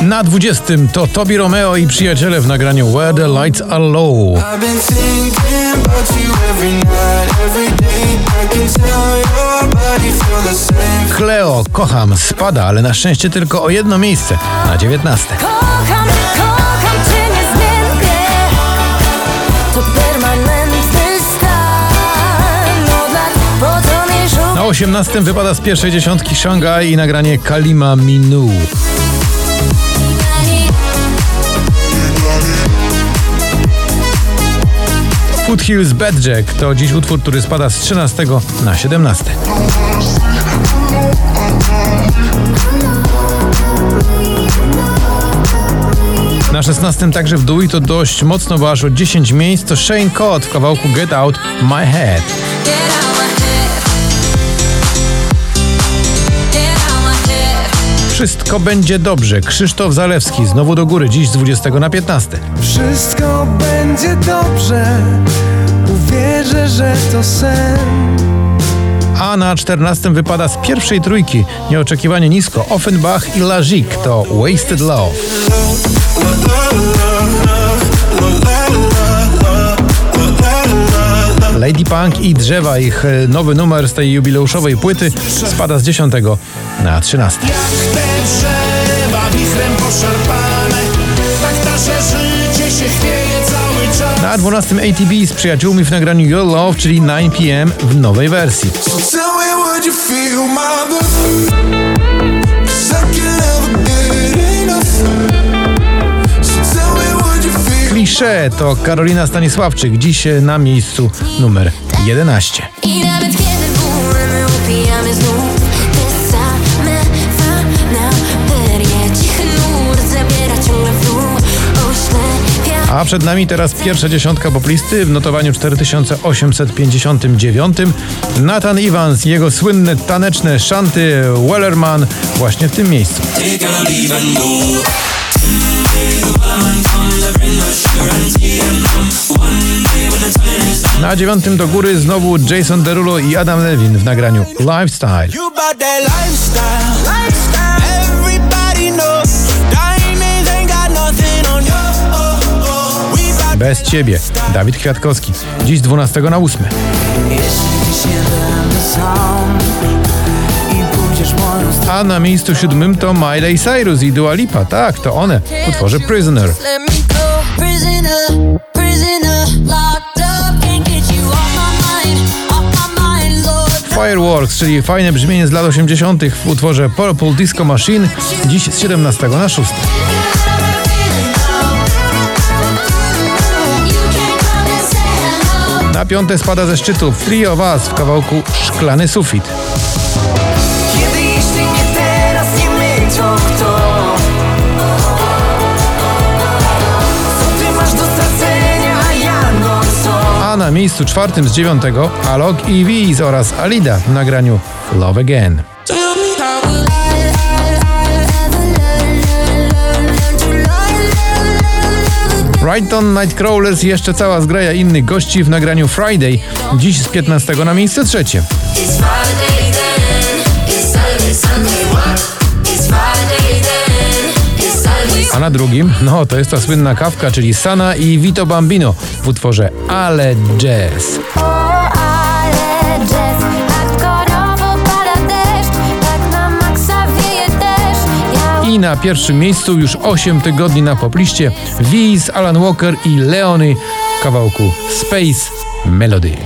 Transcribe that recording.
Na 20 to Tobi Romeo i przyjaciele w nagraniu Where the Lights Are Low. Cleo, kocham, spada, ale na szczęście tylko o jedno miejsce, na 19. Kocham, kocham cię niezmiennie To permanentny stan Od lat Na 18 wypada z pierwszej dziesiątki Shanghai i nagranie Kalima Minu. Foothills Bad Jack to dziś utwór, który spada z 13 na 17. Na 16 także w dół to dość mocno, bo aż o 10 miejsc to Shane Cott w kawałku. Get out my head Wszystko będzie dobrze. Krzysztof Zalewski znowu do góry, dziś z 20 na 15. Wszystko będzie dobrze, uwierzę, że to sen. A na 14 wypada z pierwszej trójki, nieoczekiwanie nisko, Offenbach i Lazik to Wasted Love. Lady Punk i Drzewa, ich e, nowy numer z tej jubileuszowej płyty spada z 10 na 13. Drzewa wichrem poszarpane Tak nasze życie się chwieje cały czas Na 12 ATB z przyjaciółmi w nagraniu Your Love, czyli 9pm w nowej wersji. So. Klisze to Karolina Stanisławczyk, dziś e, na miejscu numer 11. I nawet kiedy burmy upijamy znów A przed nami teraz pierwsza dziesiątka poplisty w notowaniu 4859. Nathan Evans, jego słynne taneczne szanty Wellerman właśnie w tym miejscu. Na dziewiątym do góry znowu Jason Derulo i Adam Levin w nagraniu Lifestyle. Bez ciebie. Dawid Kwiatkowski. Dziś z 12 na 8. Jeśli się będę sam i pójdziesz moją stronę. A na miejscu siódmym to Miley Cyrus i Dua Lipa. Tak, to one w utworze Prisoner. Fireworks, czyli fajne brzmienie z lat 80. w utworze Purple Disco Machine, dziś z 17 na 6. Na piąte spada ze szczytu Three of Us w kawałku Szklany Sufit. Kiedy jeśli nie teraz, nie my, to kto? Co ty masz do stracenia, a ja no co? A na miejscu czwartym z dziewiątego Alok i Wiz oraz Alida w nagraniu Love Again. Brighton Nightcrawlers i jeszcze cała zgraja innych gości w nagraniu Friday, dziś z 15 na miejsce trzecie. A na drugim, no to jest ta słynna kawka, czyli Sana i Vito Bambino w utworze Ale Jazz. O, ale jazz, I na pierwszym miejscu już 8 tygodni na popliście Wiz, Alan Walker i Leony w kawałku Space Melody.